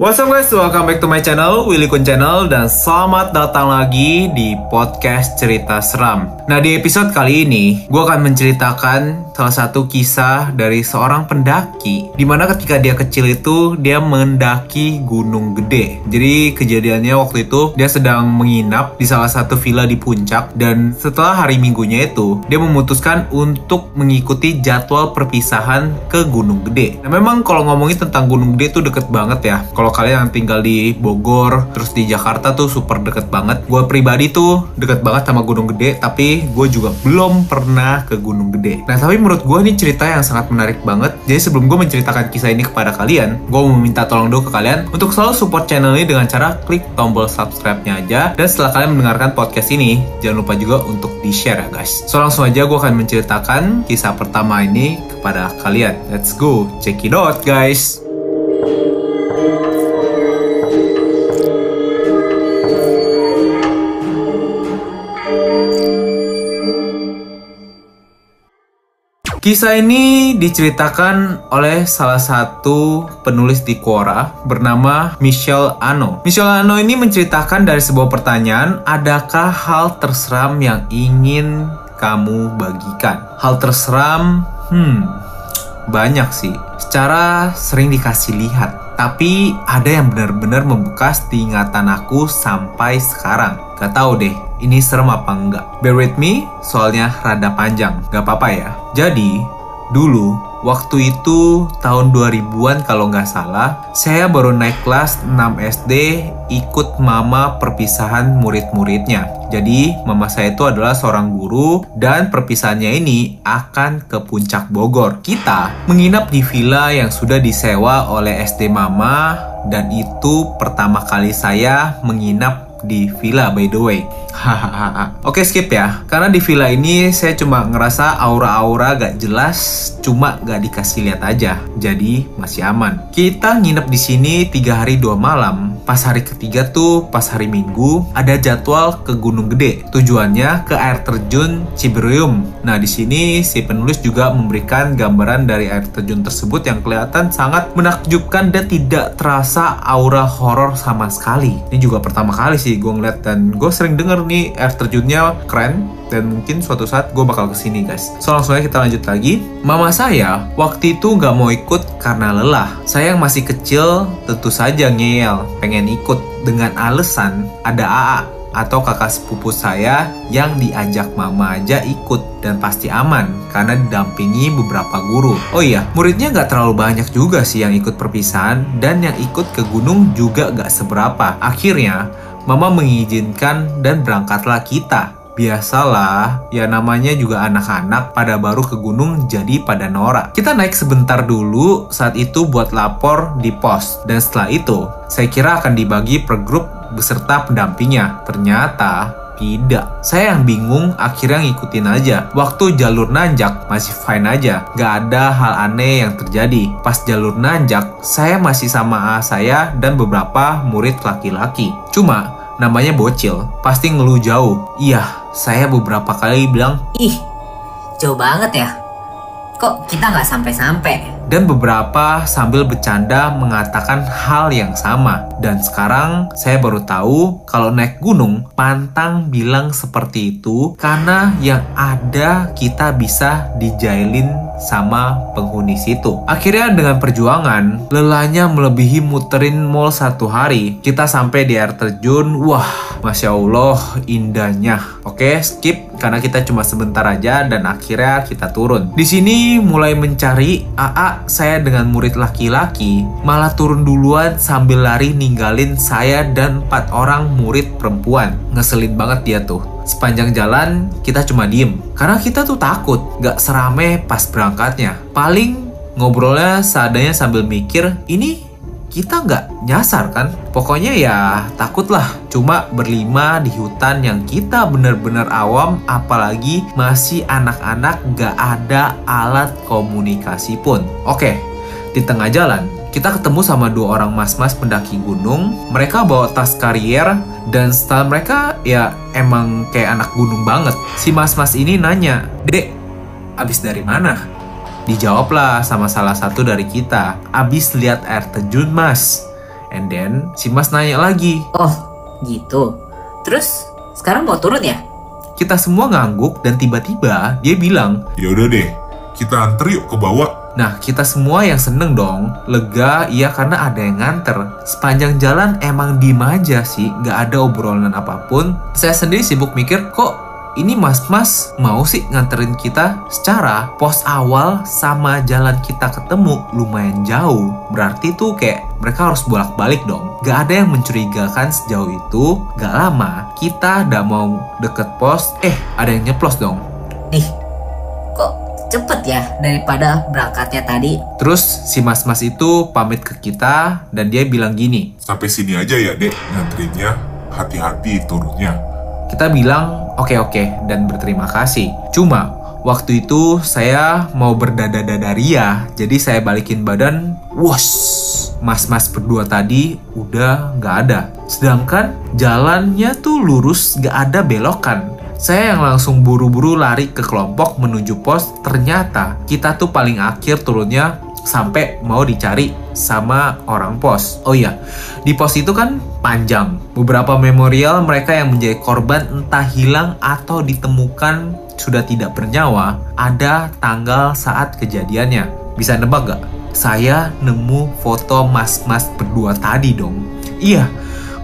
What's up guys, welcome back to my channel, Willy Kun Channel Dan selamat datang lagi di podcast cerita seram. Nah di episode kali ini, gue akan menceritakan salah satu kisah dari seorang pendaki Di mana ketika dia kecil itu, dia mendaki gunung gede. Jadi kejadiannya waktu itu, dia sedang menginap di salah satu villa di puncak Dan setelah hari minggunya itu, dia memutuskan untuk mengikuti jadwal perpisahan ke gunung gede. Nah memang kalau ngomongin tentang gunung gede itu deket banget ya. Kalau kalau kalian yang tinggal di Bogor terus di Jakarta tuh super deket banget. Gue pribadi tuh deket banget sama Gunung Gede tapi gue juga belum pernah ke Gunung Gede. Nah tapi menurut gue ini cerita yang sangat menarik banget. Jadi sebelum gue menceritakan kisah ini kepada kalian gue mau minta tolong dulu ke kalian untuk selalu support channel ini dengan cara klik tombol subscribe-nya aja. Dan setelah kalian mendengarkan podcast ini jangan lupa juga untuk di share ya guys. So langsung aja gue akan menceritakan kisah pertama ini kepada kalian. Let's go. Check it out guys Kisah ini diceritakan oleh salah satu penulis di Quora bernama Michelle Ano. Michelle Ano ini menceritakan dari sebuah pertanyaan, adakah hal terseram yang ingin kamu bagikan? Hal terseram, hmm, banyak sih. Secara sering dikasih lihat, tapi ada yang benar-benar membekas di ingatan aku sampai sekarang. Gak tau deh, ini serem apa enggak. Bear with me, soalnya rada panjang. Gak apa-apa ya. Jadi, dulu waktu itu tahun 2000-an kalau nggak salah, saya baru naik kelas 6 SD ikut mama perpisahan murid-muridnya. Jadi, mama saya itu adalah seorang guru dan perpisahannya ini akan ke puncak Bogor. Kita menginap di villa yang sudah disewa oleh SD mama dan itu pertama kali saya menginap di villa by the way. Hahaha. Oke skip ya, karena di villa ini saya cuma ngerasa aura-aura gak jelas, cuma gak dikasih lihat aja. Jadi masih aman. Kita nginep di sini tiga hari dua malam. Pas hari ketiga tuh, pas hari Minggu, ada jadwal ke Gunung Gede. Tujuannya ke air terjun Ciberium. Nah di sini si penulis juga memberikan gambaran dari air terjun tersebut yang kelihatan sangat menakjubkan dan tidak terasa aura horor sama sekali. Ini juga pertama kali sih gue ngeliat dan gue sering denger nih air terjunnya keren dan mungkin suatu saat gue bakal ke sini guys. So langsung aja kita lanjut lagi. Mama saya waktu itu nggak mau ikut karena lelah. Saya yang masih kecil tentu saja ngeyel, pengen ikut dengan alasan ada AA atau kakak sepupu saya yang diajak mama aja ikut dan pasti aman karena didampingi beberapa guru. Oh iya, muridnya nggak terlalu banyak juga sih yang ikut perpisahan dan yang ikut ke gunung juga nggak seberapa. Akhirnya, mama mengizinkan dan berangkatlah kita Biasalah, ya namanya juga anak-anak pada baru ke gunung jadi pada norak. Kita naik sebentar dulu saat itu buat lapor di pos. Dan setelah itu, saya kira akan dibagi per grup beserta pendampingnya. Ternyata tidak. Saya yang bingung akhirnya ngikutin aja. Waktu jalur nanjak masih fine aja. Gak ada hal aneh yang terjadi. Pas jalur nanjak, saya masih sama A saya dan beberapa murid laki-laki. Cuma namanya bocil, pasti ngeluh jauh. Iya, saya beberapa kali bilang, Ih, jauh banget ya. Kok kita nggak sampai-sampai? Dan beberapa sambil bercanda mengatakan hal yang sama. Dan sekarang saya baru tahu kalau naik gunung, pantang bilang seperti itu karena yang ada kita bisa dijailin sama penghuni situ. Akhirnya dengan perjuangan, lelahnya melebihi muterin mall satu hari. Kita sampai di air terjun, wah, masya Allah indahnya. Oke, skip karena kita cuma sebentar aja dan akhirnya kita turun. Di sini mulai mencari AA saya dengan murid laki-laki malah turun duluan sambil lari ninggalin saya dan empat orang murid perempuan. Ngeselin banget dia tuh. Sepanjang jalan kita cuma diem karena kita tuh takut gak serame pas berangkatnya. Paling ngobrolnya seadanya sambil mikir ini kita nggak nyasar kan? Pokoknya ya takutlah cuma berlima di hutan yang kita bener-bener awam apalagi masih anak-anak nggak ada alat komunikasi pun. Oke, di tengah jalan kita ketemu sama dua orang mas-mas pendaki gunung. Mereka bawa tas karier dan style mereka ya emang kayak anak gunung banget. Si mas-mas ini nanya, Dek, abis dari mana? Dijawablah sama salah satu dari kita. Abis lihat air terjun mas. And then si Mas nanya lagi. Oh, gitu. Terus sekarang mau turun ya? Kita semua ngangguk dan tiba-tiba dia bilang, Ya udah deh, kita anter yuk ke bawah. Nah, kita semua yang seneng dong, lega iya karena ada yang nganter. Sepanjang jalan emang diem aja sih, gak ada obrolan apa pun. Saya sendiri sibuk mikir, kok ini mas-mas mau sih nganterin kita secara pos awal sama jalan kita ketemu lumayan jauh. Berarti tuh kayak mereka harus bolak-balik dong. Gak ada yang mencurigakan sejauh itu. Gak lama, kita udah mau deket pos, eh ada yang nyeplos dong. Nih, kok cepet ya daripada berangkatnya tadi? Terus si mas-mas itu pamit ke kita dan dia bilang gini, Sampai sini aja ya dek, nganterinnya. Hati-hati turunnya. Kita bilang oke oke dan berterima kasih. Cuma waktu itu saya mau berdada-dada ria, jadi saya balikin badan, wush, mas-mas berdua tadi udah nggak ada. Sedangkan jalannya tuh lurus, nggak ada belokan. Saya yang langsung buru-buru lari ke kelompok menuju pos, ternyata kita tuh paling akhir turunnya sampai mau dicari sama orang pos. Oh iya, di pos itu kan panjang. Beberapa memorial mereka yang menjadi korban entah hilang atau ditemukan sudah tidak bernyawa, ada tanggal saat kejadiannya. Bisa nebak gak? Saya nemu foto mas-mas berdua tadi dong. Iya,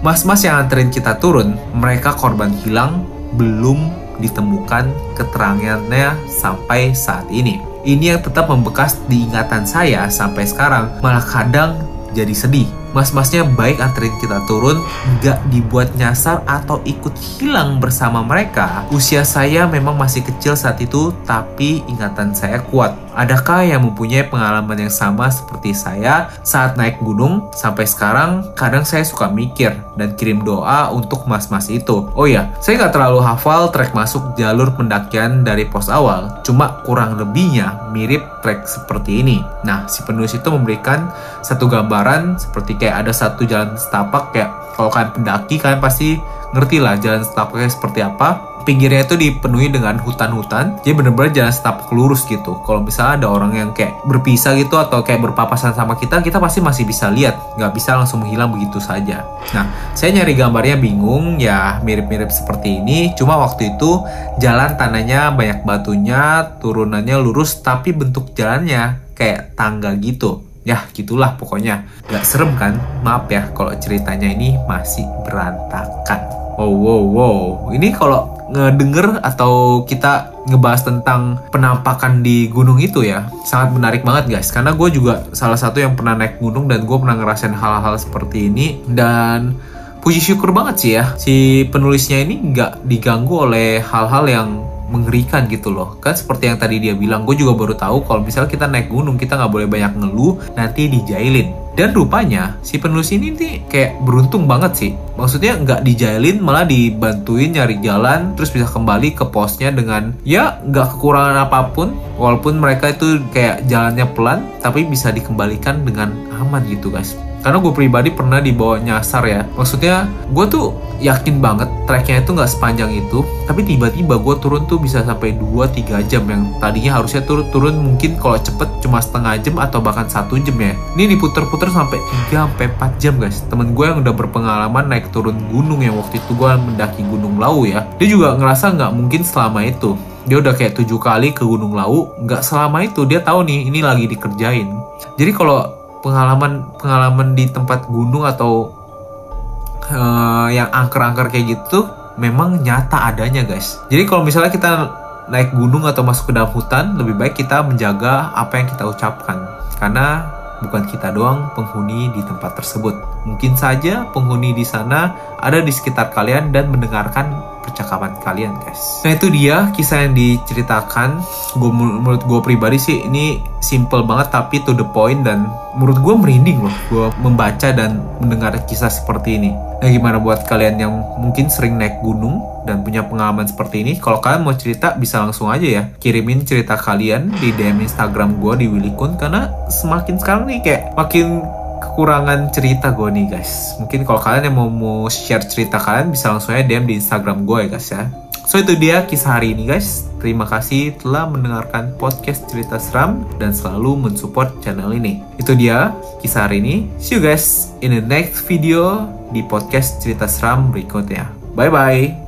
mas-mas yang anterin kita turun, mereka korban hilang belum ditemukan keterangannya sampai saat ini. Ini yang tetap membekas di ingatan saya sampai sekarang, malah kadang jadi sedih. Mas-masnya baik anterin kita turun, nggak dibuat nyasar atau ikut hilang bersama mereka. Usia saya memang masih kecil saat itu, tapi ingatan saya kuat. Adakah yang mempunyai pengalaman yang sama seperti saya saat naik gunung? Sampai sekarang, kadang saya suka mikir dan kirim doa untuk mas-mas itu. Oh ya, saya nggak terlalu hafal trek masuk jalur pendakian dari pos awal, cuma kurang lebihnya mirip trek seperti ini. Nah, si penulis itu memberikan satu gambaran seperti kayak ada satu jalan setapak kayak kalau kalian pendaki kalian pasti ngerti lah jalan setapaknya seperti apa pinggirnya itu dipenuhi dengan hutan-hutan jadi bener-bener jalan setapak lurus gitu. Kalau misalnya ada orang yang kayak berpisah gitu atau kayak berpapasan sama kita kita pasti masih bisa lihat nggak bisa langsung menghilang begitu saja. Nah saya nyari gambarnya bingung ya mirip-mirip seperti ini cuma waktu itu jalan tanahnya banyak batunya turunannya lurus tapi bentuk jalannya kayak tangga gitu. Ya gitulah pokoknya. Nggak serem kan? Maaf ya kalau ceritanya ini masih berantakan. Wow wow wow. Ini kalau ngedenger atau kita ngebahas tentang penampakan di gunung itu ya sangat menarik banget guys. Karena gue juga salah satu yang pernah naik gunung dan gue pernah ngerasain hal-hal seperti ini. Dan puji syukur banget sih ya si penulisnya ini nggak diganggu oleh hal-hal yang mengerikan gitu loh. Kan seperti yang tadi dia bilang gue juga baru tahu kalau misalnya kita naik gunung kita nggak boleh banyak ngeluh nanti dijailin. Dan rupanya si penulis ini nih kayak beruntung banget sih. Maksudnya nggak dijailin malah dibantuin nyari jalan terus bisa kembali ke posnya dengan ya nggak kekurangan apa pun walaupun mereka itu kayak jalannya pelan tapi bisa dikembalikan dengan aman gitu guys karena gue pribadi pernah dibawa nyasar ya. Maksudnya gue tuh yakin banget treknya itu nggak sepanjang itu. Tapi tiba-tiba gue turun tuh bisa sampai 2-3 jam yang tadinya harusnya turun turun mungkin kalau cepet cuma setengah jam atau bahkan satu jam ya. Ini diputer-puter sampai 3 sampai 4 jam guys. Temen gue yang udah berpengalaman naik turun gunung yang waktu itu gue mendaki gunung Lau ya dia juga ngerasa nggak mungkin selama itu. Dia udah kayak tujuh kali ke Gunung Lau nggak selama itu. Dia tahu nih ini lagi dikerjain. Jadi kalau pengalaman pengalaman di tempat gunung atau uh, yang angker-angker kayak gitu memang nyata adanya guys. Jadi kalau misalnya kita naik gunung atau masuk ke dalam hutan, lebih baik kita menjaga apa yang kita ucapkan karena bukan kita doang penghuni di tempat tersebut. Mungkin saja penghuni di sana ada di sekitar kalian dan mendengarkan percakapan kalian guys. Nah itu dia kisah yang diceritakan. Gue menurut gue pribadi sih ini simple banget tapi to the point dan menurut gue merinding loh. Gue membaca dan mendengar kisah seperti ini. Nah gimana buat kalian yang mungkin sering naik gunung dan punya pengalaman seperti ini? Kalau kalian mau cerita bisa langsung aja ya kirimin cerita kalian di DM Instagram gue di Willy Kun karena semakin sekarang nih kayak makin kekurangan cerita gue nih guys. Mungkin kalau kalian yang mau, mau share cerita kalian bisa langsung aja DM di Instagram gue ya guys ya. So itu dia kisah hari ini guys. Terima kasih telah mendengarkan podcast cerita seram dan selalu mensupport channel ini. Itu dia kisah hari ini. See you guys in the next video di podcast cerita seram berikutnya. Bye bye.